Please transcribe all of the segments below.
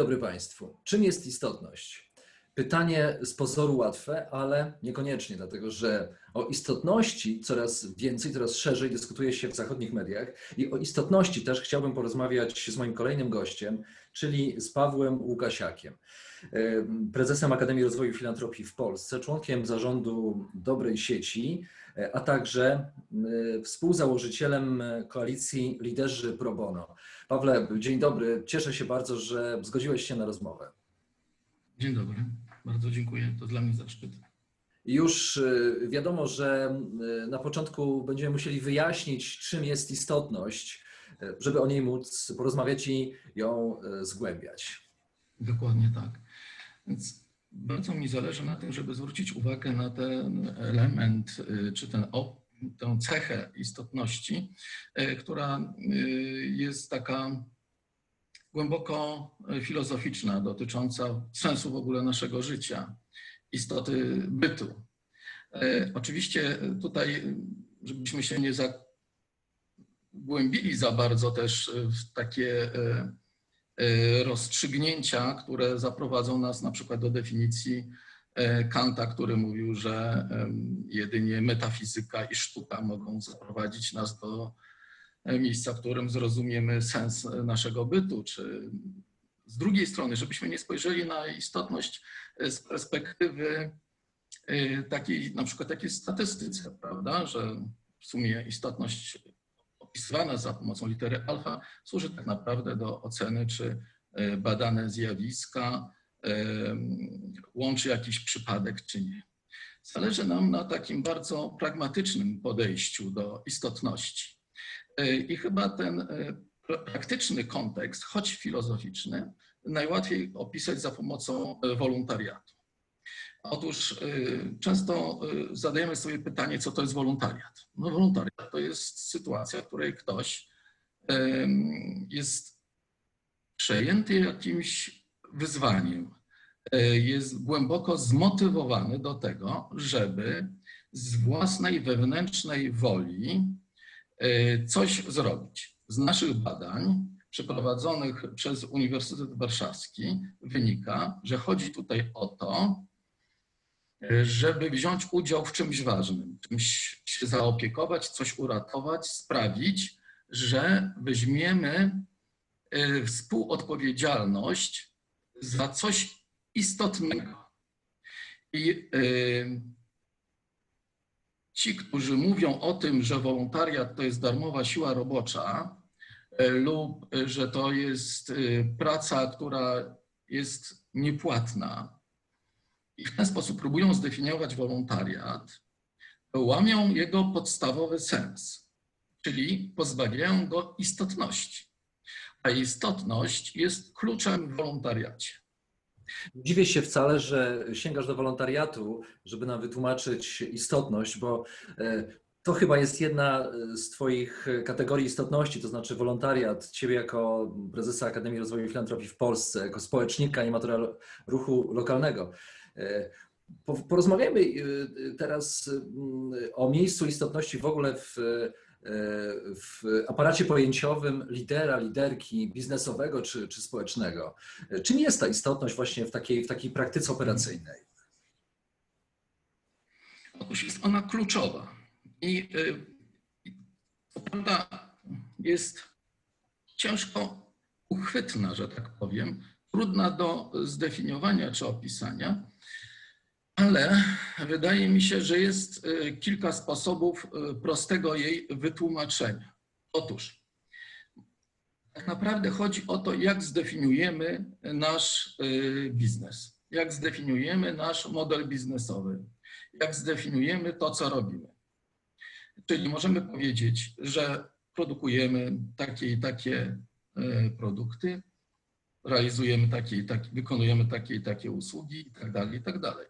Dobry Państwu. Czym jest istotność? Pytanie z pozoru łatwe, ale niekoniecznie, dlatego że o istotności coraz więcej, coraz szerzej dyskutuje się w zachodnich mediach i o istotności też chciałbym porozmawiać z moim kolejnym gościem, czyli z Pawłem Łukasiakiem, prezesem Akademii Rozwoju Filantropii w Polsce, członkiem zarządu Dobrej Sieci, a także współzałożycielem koalicji Liderzy Pro Bono. Pawle, dzień dobry. Cieszę się bardzo, że zgodziłeś się na rozmowę. Dzień dobry. Bardzo dziękuję. To dla mnie zaszczyt. Już y, wiadomo, że y, na początku będziemy musieli wyjaśnić, czym jest istotność, y, żeby o niej móc porozmawiać i ją zgłębiać. Dokładnie tak. Więc bardzo mi zależy na tym, żeby zwrócić uwagę na ten element, czy ten, tę cechę istotności, która jest taka głęboko filozoficzna, dotycząca sensu w ogóle naszego życia, istoty bytu. E, oczywiście tutaj, żebyśmy się nie zagłębili za bardzo też w takie e, e, rozstrzygnięcia, które zaprowadzą nas na przykład do definicji Kanta, który mówił, że jedynie metafizyka i sztuka mogą zaprowadzić nas do miejsca, w którym zrozumiemy sens naszego bytu, czy z drugiej strony, żebyśmy nie spojrzeli na istotność z perspektywy takiej, na przykład takiej statystyce, prawda, że w sumie istotność opisywana za pomocą litery alfa służy tak naprawdę do oceny, czy badane zjawiska łączy jakiś przypadek, czy nie. Zależy nam na takim bardzo pragmatycznym podejściu do istotności. E, I chyba ten e, praktyczny kontekst, choć filozoficzny, najłatwiej opisać za pomocą e, wolontariatu. Otóż często zadajemy sobie pytanie, co to jest wolontariat. No, wolontariat to jest sytuacja, w której ktoś jest przejęty jakimś wyzwaniem, jest głęboko zmotywowany do tego, żeby z własnej wewnętrznej woli E, coś zrobić. Z naszych badań przeprowadzonych przez Uniwersytet Warszawski wynika, że chodzi tutaj o to, e, żeby wziąć udział w czymś ważnym, czymś się zaopiekować, coś uratować, sprawić, że weźmiemy e, współodpowiedzialność za coś istotnego. I ci, którzy mówią o tym, że wolontariat to jest darmowa siła robocza e, lub e, że to jest e, praca, która jest niepłatna i w ten sposób próbują zdefiniować wolontariat, łamią jego podstawowy sens, czyli pozbawiają go istotności. A istotność jest kluczem w wolontariacie. Dziwię się wcale, że sięgasz do wolontariatu, żeby nam wytłumaczyć istotność, bo e, to chyba jest jedna z Twoich kategorii istotności, to znaczy wolontariat. Ciebie jako prezesa Akademii Rozwoju Filantropii w Polsce, jako społecznika, animatora ruchu lokalnego. E, porozmawiajmy e, teraz mm, o miejscu istotności w ogóle w w aparacie pojęciowym lidera, liderki biznesowego czy, czy społecznego. Czym jest ta istotność właśnie w takiej, w takiej praktyce operacyjnej? Otóż jest ona kluczowa i co prawda jest ciężko uchwytna, że tak powiem, trudna do zdefiniowania czy opisania, ale wydaje mi się, że jest y, kilka sposobów y, prostego jej wytłumaczenia. Otóż, tak naprawdę chodzi o to, jak zdefiniujemy nasz y, biznes, jak zdefiniujemy nasz model biznesowy, jak zdefiniujemy to, co robimy. Czyli możemy powiedzieć, że produkujemy takie i takie produkty, realizujemy takie i takie, wykonujemy takie i takie usługi i tak dalej, i tak dalej.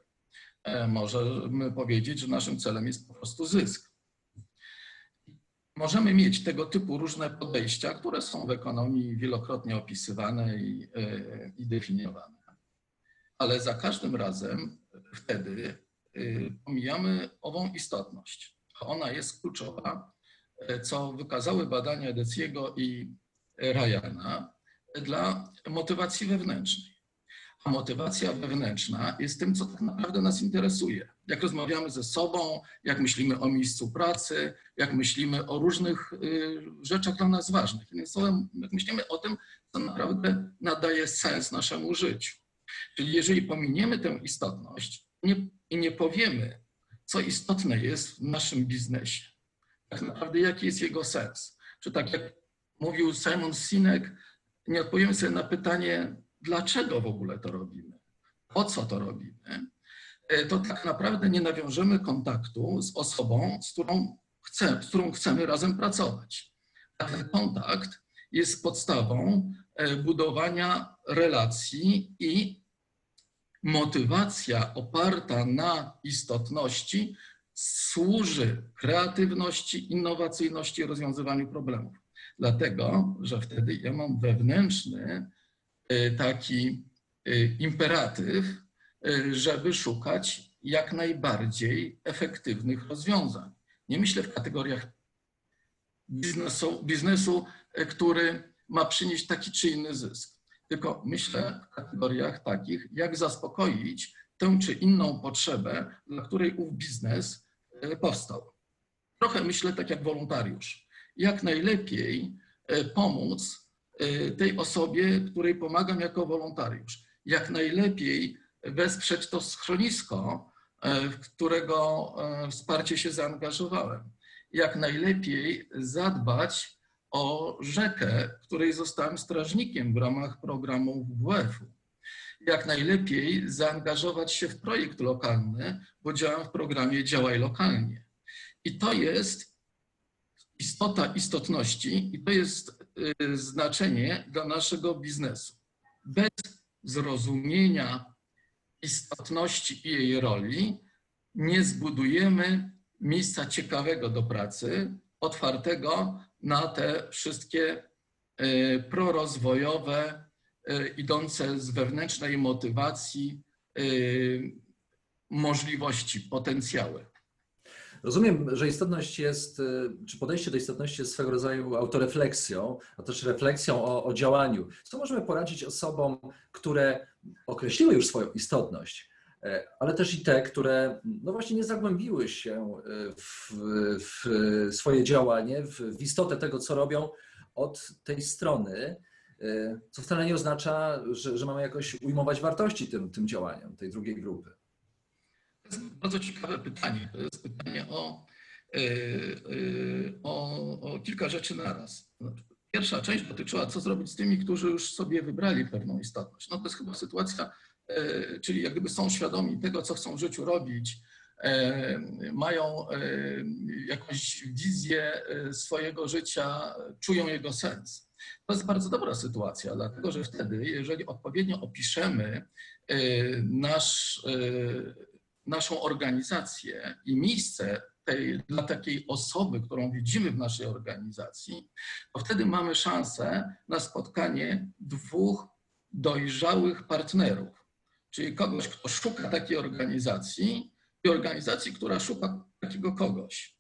E, Możemy powiedzieć, że naszym celem jest po prostu zysk. Możemy mieć tego typu różne podejścia, które są w ekonomii wielokrotnie opisywane i, e, i definiowane. Ale za każdym razem wtedy y, pomijamy ową istotność. Ona jest kluczowa, e, co wykazały badania Deciego i Ryana dla motywacji wewnętrznej. A motywacja wewnętrzna jest tym, co tak naprawdę nas interesuje. Jak rozmawiamy ze sobą, jak myślimy o miejscu pracy, jak myślimy o różnych y, rzeczach dla nas ważnych. Innymi słowy, jak myślimy o tym, co naprawdę nadaje sens naszemu życiu. Czyli jeżeli pominiemy tę istotność nie, i nie powiemy, co istotne jest w naszym biznesie, tak naprawdę jaki jest jego sens, czy tak jak mówił Simon Sinek, nie odpowiemy sobie na pytanie, dlaczego w ogóle to robimy, po co to robimy, e, to tak naprawdę nie nawiążemy kontaktu z osobą, z którą, chce, z którą chcemy razem pracować. A ten kontakt jest podstawą e, budowania relacji i motywacja oparta na istotności służy kreatywności, innowacyjności rozwiązywaniu problemów. Dlatego, że wtedy ja mam wewnętrzny taki y, imperatyw, y, żeby szukać jak najbardziej efektywnych rozwiązań. Nie myślę w kategoriach biznesu, biznesu który ma przynieść taki czy inny zysk, tylko myślę w kategoriach takich, jak zaspokoić tę czy inną potrzebę, dla której ów biznes powstał. Trochę myślę tak jak wolontariusz jak najlepiej e, pomóc e, tej osobie, której pomagam jako wolontariusz. Jak najlepiej wesprzeć to schronisko, e, w którego wsparcie się zaangażowałem. Jak najlepiej zadbać o rzekę, której zostałem strażnikiem w ramach programu WWF-u. Jak najlepiej zaangażować się w projekt lokalny, bo działam w programie Działaj Lokalnie. I to jest istota istotności i to jest znaczenie dla naszego biznesu. Bez zrozumienia istotności i jej roli nie zbudujemy miejsca ciekawego do pracy, otwartego na te wszystkie y, prorozwojowe, y, idące z wewnętrznej motywacji możliwości, potencjały. Rozumiem, że istotność jest, y, czy podejście do istotności jest swego rodzaju autorefleksją, a też refleksją o, o działaniu. Co możemy poradzić osobom, które określiły już swoją istotność, e, ale też i te, które no właśnie nie zagłębiły się e, w, w swoje działanie, w, w istotę tego, co robią od tej strony, e, co wcale nie oznacza, że, że mamy jakoś ujmować wartości tym, tym działaniom tej drugiej grupy. Jest bardzo ciekawe pytanie. To jest pytanie o, e, e, o, o kilka rzeczy naraz. Pierwsza część dotyczyła, co zrobić z tymi, którzy już sobie wybrali pewną istotność. No to jest chyba sytuacja, e, czyli jak gdyby są świadomi tego, co chcą w życiu robić, mają jakąś wizję swojego życia, czują jego sens. To jest bardzo dobra sytuacja, dlatego że wtedy, jeżeli odpowiednio opiszemy nasz naszą organizację i miejsce tej, dla takiej osoby, którą widzimy w naszej organizacji, to wtedy mamy szansę na spotkanie dwóch dojrzałych partnerów, czyli kogoś, kto szuka takiej organizacji i organizacji, która szuka takiego kogoś.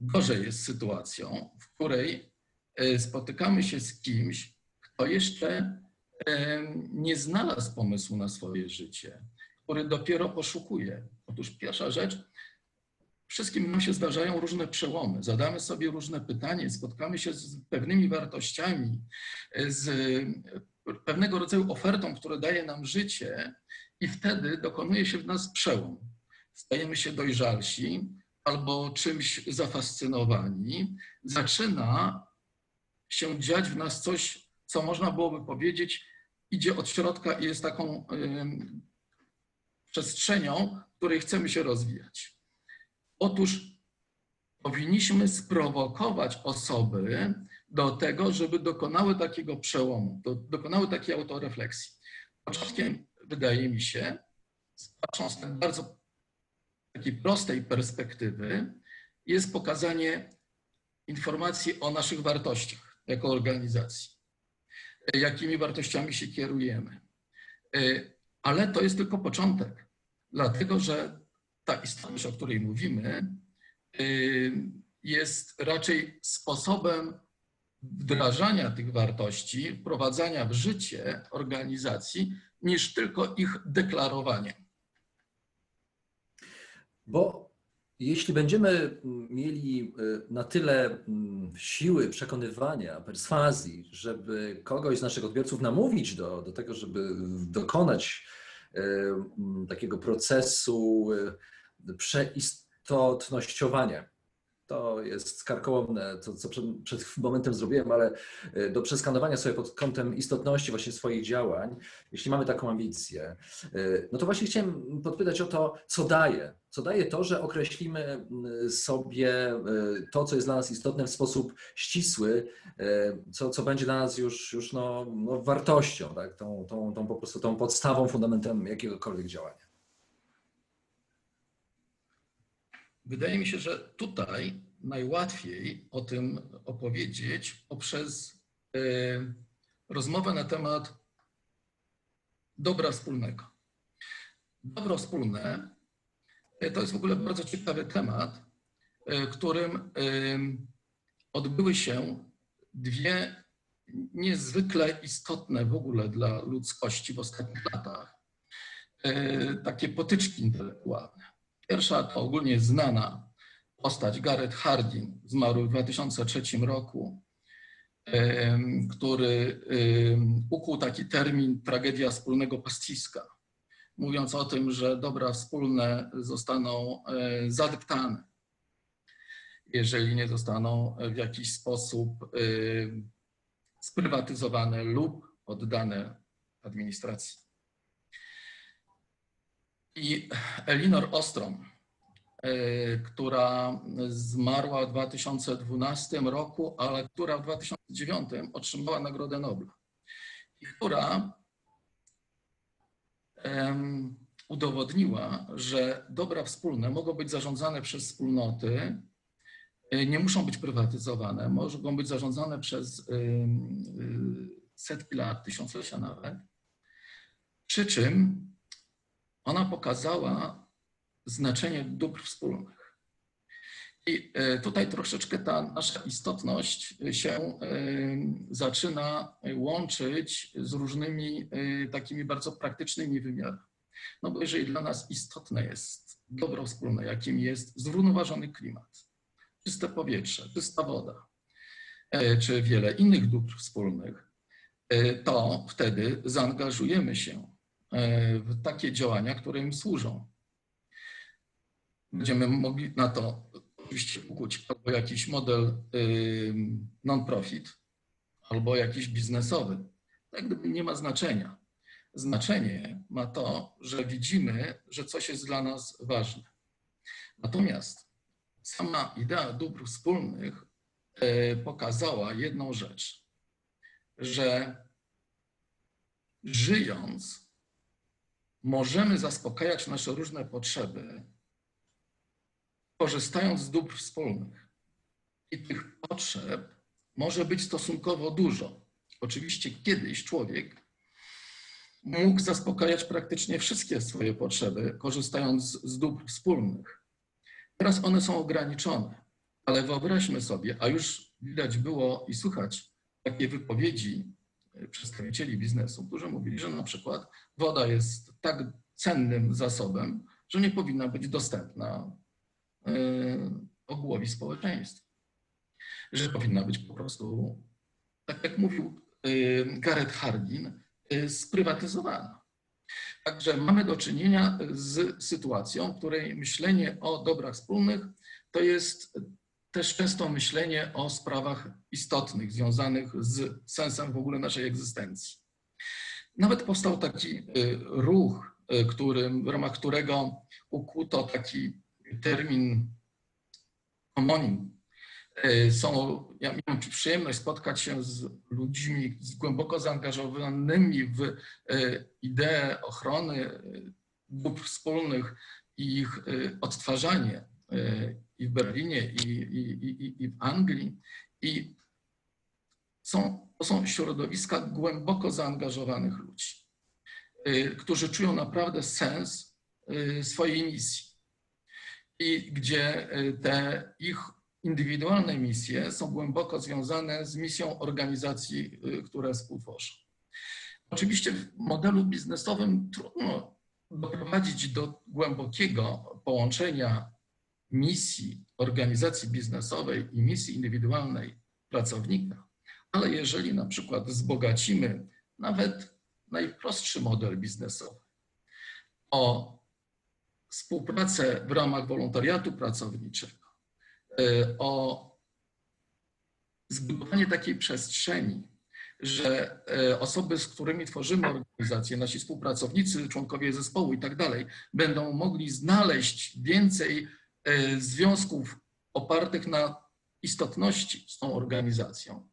Gorzej jest sytuacją, w której e, spotykamy się z kimś, kto jeszcze e, nie znalazł pomysłu na swoje życie, który dopiero poszukuje. Otóż pierwsza rzecz, wszystkim nam się zdarzają różne przełomy. Zadamy sobie różne pytania, spotkamy się z pewnymi wartościami, z pewnego rodzaju ofertą, która daje nam życie, i wtedy dokonuje się w nas przełom. Stajemy się dojrzalsi albo czymś zafascynowani. Zaczyna się dziać w nas coś, co można byłoby powiedzieć, idzie od środka i jest taką przestrzenią, w której chcemy się rozwijać. Otóż powinniśmy sprowokować osoby do tego, żeby dokonały takiego przełomu, do, dokonały takiej autorefleksji. Początkiem, wydaje mi się, patrząc z bardzo takiej prostej perspektywy, jest pokazanie informacji o naszych wartościach jako organizacji, jakimi wartościami się kierujemy. Ale to jest tylko początek, dlatego że ta istotność, o której mówimy, jest raczej sposobem wdrażania tych wartości, wprowadzania w życie organizacji, niż tylko ich deklarowanie. Bo jeśli będziemy mieli y, na tyle mm, siły przekonywania, perswazji, żeby kogoś z naszych odbiorców namówić do, do tego, żeby dokonać y, mm, takiego procesu y, przeistotnościowania, to jest karkołomne, to co przed, przed, momentem zrobiłem, ale e, do przeskanowania sobie pod kątem istotności właśnie swoich działań, jeśli mamy taką ambicję, e, no to właśnie chciałem podpytać o to, co daje. Co daje to, że określimy sobie e, to, co jest dla nas istotne w sposób ścisły, co, co będzie dla nas już, już no, no wartością, tak? tą, tą, tą po prostu tą podstawą, fundamentem jakiegokolwiek działania. Wydaje mi się, że tutaj najłatwiej o tym opowiedzieć poprzez e, rozmowę na temat dobra wspólnego. Dobro wspólne e, to jest w ogóle bardzo ciekawy temat, e, którym odbyły się dwie niezwykle istotne w ogóle dla ludzkości w ostatnich latach takie potyczki intelektualne. Pierwsza to ogólnie znana postać Gareth Hardin, zmarły w 2003 roku, który ukuł taki termin tragedia wspólnego pastwiska, mówiąc o tym, że dobra wspólne zostaną e, zadeptane, jeżeli nie zostaną w jakiś sposób sprywatyzowane lub oddane administracji. I Elinor Ostrom, e, która zmarła w 2012 roku, ale która w 2009 otrzymała Nagrodę Nobla. I która udowodniła, że dobra wspólne mogą być zarządzane przez wspólnoty, e, nie muszą być prywatyzowane, mogą być zarządzane przez e, setki lat, tysiąclecia nawet. Przy czym ona pokazała znaczenie dóbr wspólnych. I e, tutaj troszeczkę ta nasza istotność się e, zaczyna łączyć z różnymi e, takimi bardzo praktycznymi wymiarami. No bo jeżeli dla nas istotne jest dobro wspólne, jakim jest zrównoważony klimat, czyste powietrze, czysta woda, czy wiele innych dóbr wspólnych, to wtedy zaangażujemy się takie działania, które im służą. Będziemy mogli na to oczywiście ukuć albo jakiś model non-profit, albo jakiś biznesowy. Tak gdyby nie ma znaczenia. Znaczenie ma to, że widzimy, że coś jest dla nas ważne. Natomiast sama idea dóbr wspólnych e, pokazała jedną rzecz, że żyjąc możemy zaspokajać nasze różne potrzeby, korzystając z dóbr wspólnych. I tych potrzeb może być stosunkowo dużo. Oczywiście kiedyś człowiek mógł zaspokajać praktycznie wszystkie swoje potrzeby, korzystając z dóbr wspólnych. Teraz one są ograniczone, ale wyobraźmy sobie, a już widać było i słuchać takie wypowiedzi przedstawicieli biznesu, którzy mówili, że na przykład woda jest tak cennym zasobem, że nie powinna być dostępna e, ogółowi społeczeństwa. Że powinna być po prostu, tak jak mówił e, Gareth Hardin, e, sprywatyzowana. Także mamy do czynienia z sytuacją, w której myślenie o dobrach wspólnych to jest też często myślenie o sprawach istotnych, związanych z sensem w ogóle naszej egzystencji. Nawet powstał taki y, ruch, y, który, w ramach którego ukuto taki termin homonim. E, Są, ja miałem przyjemność spotkać się z ludźmi głęboko zaangażowanymi w ideę ochrony dóbr wspólnych i ich odtwarzanie i w Berlinie, i, i, i, i w Anglii. I są, to są środowiska głęboko zaangażowanych ludzi, e, którzy czują naprawdę sens e, swojej misji. I gdzie e, te ich indywidualne misje są głęboko związane z misją organizacji, które współtworzą. Oczywiście w modelu biznesowym trudno doprowadzić do głębokiego połączenia misji organizacji biznesowej i misji indywidualnej pracownika, ale jeżeli na przykład wzbogacimy nawet najprostszy model biznesowy o współpracę w ramach wolontariatu pracowniczego, y, o zbudowanie takiej przestrzeni, że y, osoby, z którymi tworzymy organizację, nasi współpracownicy, członkowie zespołu i tak dalej, będą mogli znaleźć więcej związków opartych na istotności z tą organizacją,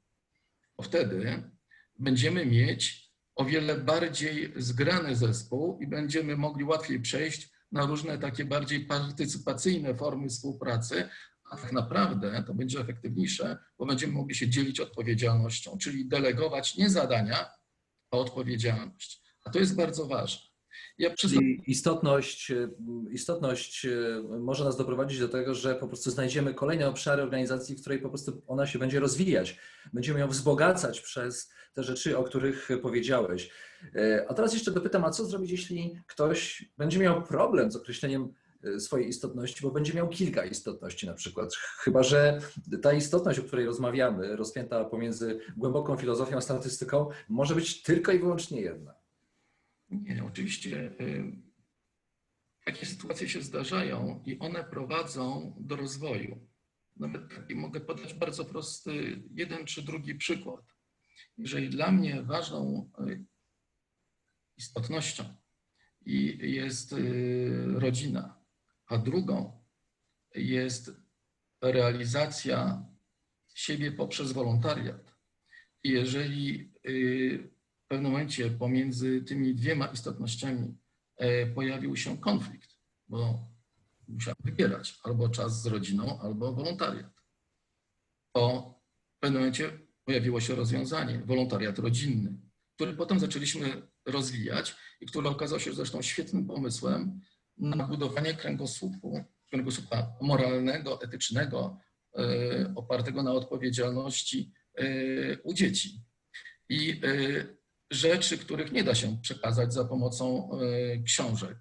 to wtedy będziemy mieć o wiele bardziej zgrany zespół i będziemy mogli łatwiej przejść na różne takie bardziej partycypacyjne formy współpracy, a tak naprawdę to będzie efektywniejsze, bo będziemy mogli się dzielić odpowiedzialnością, czyli delegować nie zadania, a odpowiedzialność. A to jest bardzo ważne. Ja przyznam, istotność, y, istotność y, może nas doprowadzić do tego, że po prostu znajdziemy kolejne obszary organizacji, w której po prostu ona się będzie rozwijać. Będziemy ją wzbogacać przez te rzeczy, o których powiedziałeś. Y, A teraz jeszcze dopytam, a co zrobić, jeśli ktoś będzie miał problem z określeniem swojej istotności, bo będzie miał kilka istotności na przykład. Chyba, że ta istotność, o której rozmawiamy, rozpięta pomiędzy głęboką filozofią a statystyką, może być tylko i wyłącznie jedna. Nie, oczywiście y, takie sytuacje się zdarzają i one prowadzą do rozwoju. Nawet taki mogę podać bardzo prosty jeden czy drugi przykład. Jeżeli dla mnie ważną y, istotnością i jest y, rodzina, a drugą jest realizacja siebie poprzez wolontariat. Jeżeli w pewnym momencie pomiędzy tymi dwiema istotnościami e, pojawił się konflikt, bo musiałem wybierać albo czas z rodziną, albo wolontariat, to w pewnym momencie pojawiło się rozwiązanie, wolontariat rodzinny, który potem zaczęliśmy rozwijać i który okazał się zresztą świetnym pomysłem na budowanie kręgosłupu, kręgosłupa moralnego, etycznego, e, opartego na odpowiedzialności e, u dzieci. I rzeczy, których nie da się przekazać za pomocą książek,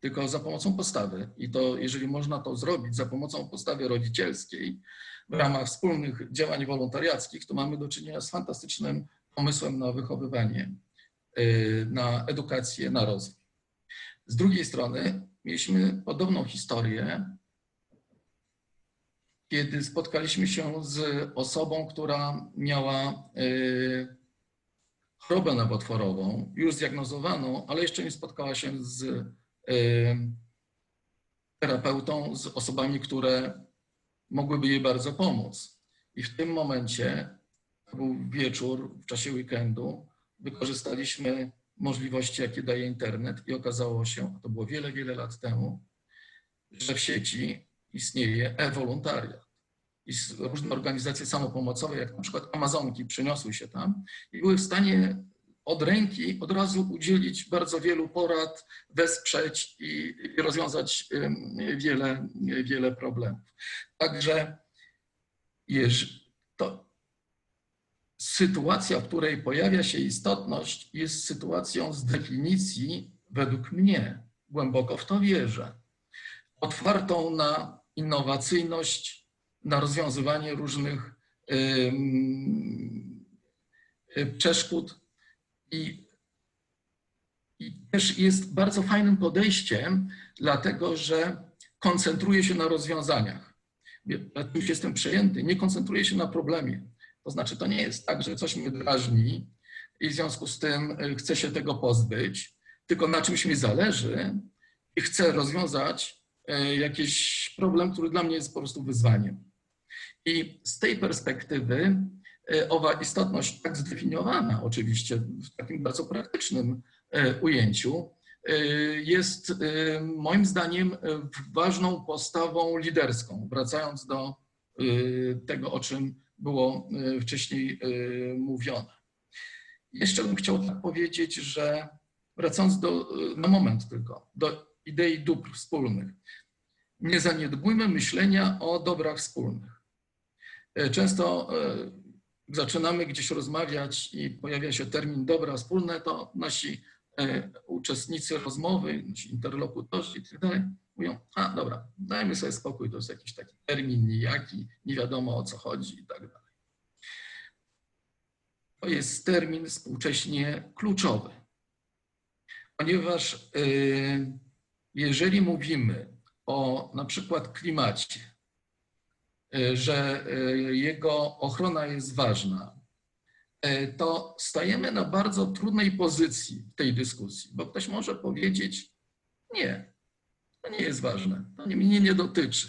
tylko za pomocą postawy. I to, jeżeli można to zrobić za pomocą postawy rodzicielskiej w ramach wspólnych działań wolontariackich, to mamy do czynienia z fantastycznym pomysłem na wychowywanie, na edukację, na rozwój. Z drugiej strony mieliśmy podobną historię, kiedy spotkaliśmy się z osobą, która miała y, chorobę nowotworową, już zdiagnozowaną, ale jeszcze nie spotkała się z y, terapeutą, z osobami, które mogłyby jej bardzo pomóc. I w tym momencie, to był wieczór w czasie weekendu, wykorzystaliśmy możliwości, jakie daje internet i okazało się, a to było wiele, wiele lat temu, że w sieci istnieje e-wolontariat. I różne organizacje samopomocowe, jak na przykład Amazonki, przyniosły się tam i były w stanie od ręki od razu udzielić bardzo wielu porad, wesprzeć i, rozwiązać wiele, wiele problemów. Także to sytuacja, w której pojawia się istotność, jest sytuacją z definicji, według mnie, głęboko w to wierzę, otwartą na innowacyjność, na rozwiązywanie różnych przeszkód i, i też jest bardzo fajnym podejściem, dlatego że koncentruje się na rozwiązaniach. Ja już jestem przejęty, nie koncentruje się na problemie. To znaczy, to nie jest tak, że coś mnie drażni i w związku z tym chcę się tego pozbyć, tylko na czymś mi zależy i chcę rozwiązać jakiś problem, który dla mnie jest po prostu wyzwaniem. I z tej perspektywy e, owa istotność, tak zdefiniowana oczywiście w takim bardzo praktycznym e, ujęciu, e, jest moim zdaniem ważną postawą liderską, wracając do tego, o czym było wcześniej mówione. Jeszcze bym chciał tak powiedzieć, że wracając do, na moment tylko, do idei dóbr wspólnych, nie zaniedbujmy myślenia o dobrach wspólnych. E, często e, zaczynamy gdzieś rozmawiać i pojawia się termin dobra wspólne, to nasi e, uczestnicy rozmowy, nasi interlokutorzy i tak dalej mówią, a dobra, dajmy sobie spokój, to jest jakiś taki termin nijaki, nie wiadomo o co chodzi i tak dalej. To jest termin współcześnie kluczowy, ponieważ jeżeli mówimy o na przykład klimacie, że e, jego ochrona jest ważna, e, to stajemy na bardzo trudnej pozycji w tej dyskusji, bo ktoś może powiedzieć: Nie, to nie jest ważne, to mnie nie dotyczy.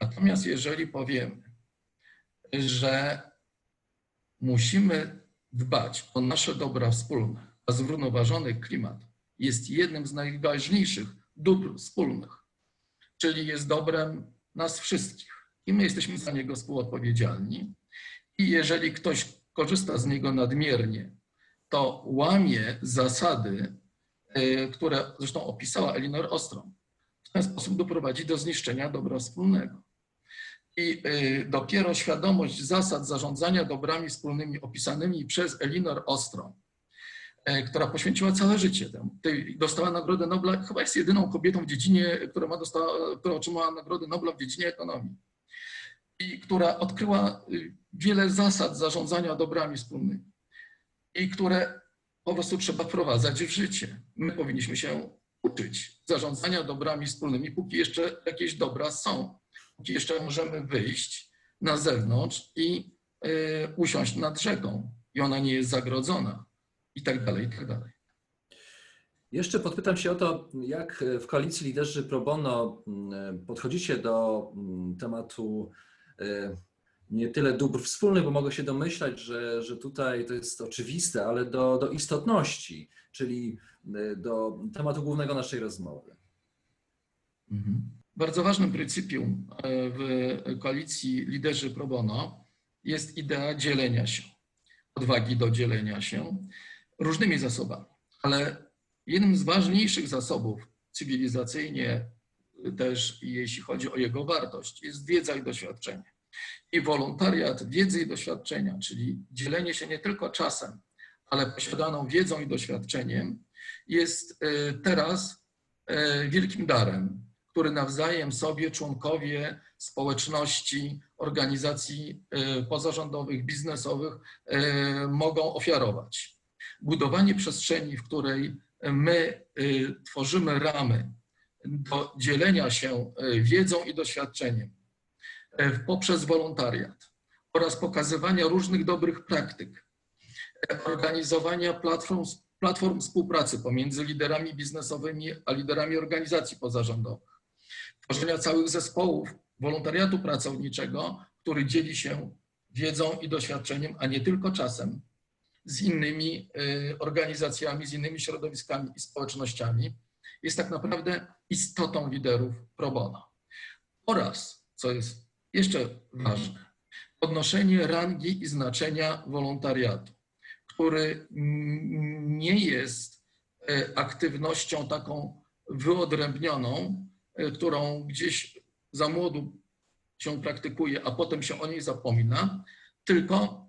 Natomiast jeżeli powiemy, że musimy dbać o nasze dobra wspólne, a zrównoważony klimat jest jednym z najważniejszych dóbr wspólnych, czyli jest dobrem nas wszystkich. I my jesteśmy za niego współodpowiedzialni. I jeżeli ktoś korzysta z niego nadmiernie, to łamie zasady, e, które zresztą opisała Elinor Ostrom. W ten sposób doprowadzi do zniszczenia dobra wspólnego. I e, dopiero świadomość zasad zarządzania dobrami wspólnymi opisanymi przez Elinor Ostrom E, która poświęciła całe życie temu. Dostała Nagrodę Nobla, chyba jest jedyną kobietą w dziedzinie, która, ma dostała, która otrzymała Nagrodę Nobla w dziedzinie ekonomii. I która odkryła y, wiele zasad zarządzania dobrami wspólnymi i które po prostu trzeba wprowadzać w życie. My powinniśmy się uczyć zarządzania dobrami wspólnymi, póki jeszcze jakieś dobra są, póki jeszcze możemy wyjść na zewnątrz i y, usiąść nad rzeką i ona nie jest zagrodzona i tak dalej, i tak dalej. Jeszcze podpytam się o to, jak w koalicji liderzy pro bono mm, podchodzicie do mm, tematu nie tyle dóbr wspólnych, bo mogę się domyślać, że, że tutaj to jest oczywiste, ale do, do istotności, czyli e, do tematu głównego naszej rozmowy. Mhm. Bardzo ważnym pryncypium e, w koalicji liderzy pro bono jest idea dzielenia się, odwagi do dzielenia się różnymi zasobami, ale jednym z ważniejszych zasobów cywilizacyjnie też jeśli chodzi o jego wartość, jest wiedza i doświadczenie. I wolontariat wiedzy i doświadczenia, czyli dzielenie się nie tylko czasem, ale posiadaną wiedzą i doświadczeniem, jest e, teraz e, wielkim darem, który nawzajem sobie członkowie społeczności, organizacji e, pozarządowych, biznesowych mogą ofiarować. Budowanie przestrzeni, w której my tworzymy ramy do dzielenia się wiedzą i doświadczeniem poprzez wolontariat oraz pokazywania różnych dobrych praktyk, organizowania platform, platform współpracy pomiędzy liderami biznesowymi a liderami organizacji pozarządowych, tworzenia całych zespołów wolontariatu pracowniczego, który dzieli się wiedzą i doświadczeniem, a nie tylko czasem, z innymi y, organizacjami, z innymi środowiskami i społecznościami, jest tak naprawdę istotą liderów pro bono. Oraz, co jest jeszcze ważne, podnoszenie rangi i znaczenia wolontariatu, który nie jest y, aktywnością taką wyodrębnioną, y, którą gdzieś za młodu się praktykuje, a potem się o niej zapomina, tylko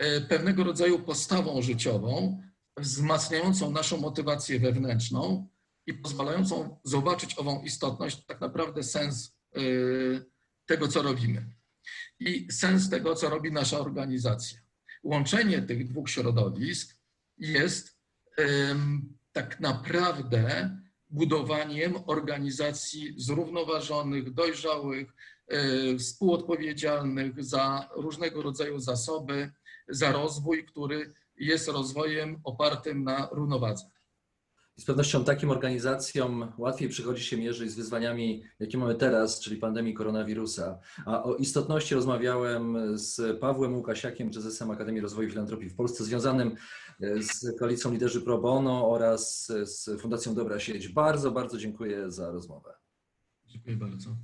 E, pewnego rodzaju postawą życiową, wzmacniającą naszą motywację wewnętrzną i pozwalającą zobaczyć ową istotność, tak naprawdę sens e, tego, co robimy. I sens tego, co robi nasza organizacja. Łączenie tych dwóch środowisk jest tak naprawdę budowaniem organizacji zrównoważonych, dojrzałych, e, współodpowiedzialnych za różnego rodzaju zasoby, za rozwój, który jest rozwojem opartym na równowadze. Z pewnością takim organizacjom łatwiej przychodzi się mierzyć z wyzwaniami, jakie mamy teraz, czyli pandemii koronawirusa. A o istotności rozmawiałem z Pawłem Łukasiakiem, prezesem Akademii Rozwoju i Filantropii w Polsce, związanym e, z koalicją Liderzy Pro Bono oraz z Fundacją Dobra Sieć. Bardzo, bardzo dziękuję za rozmowę. Dziękuję bardzo.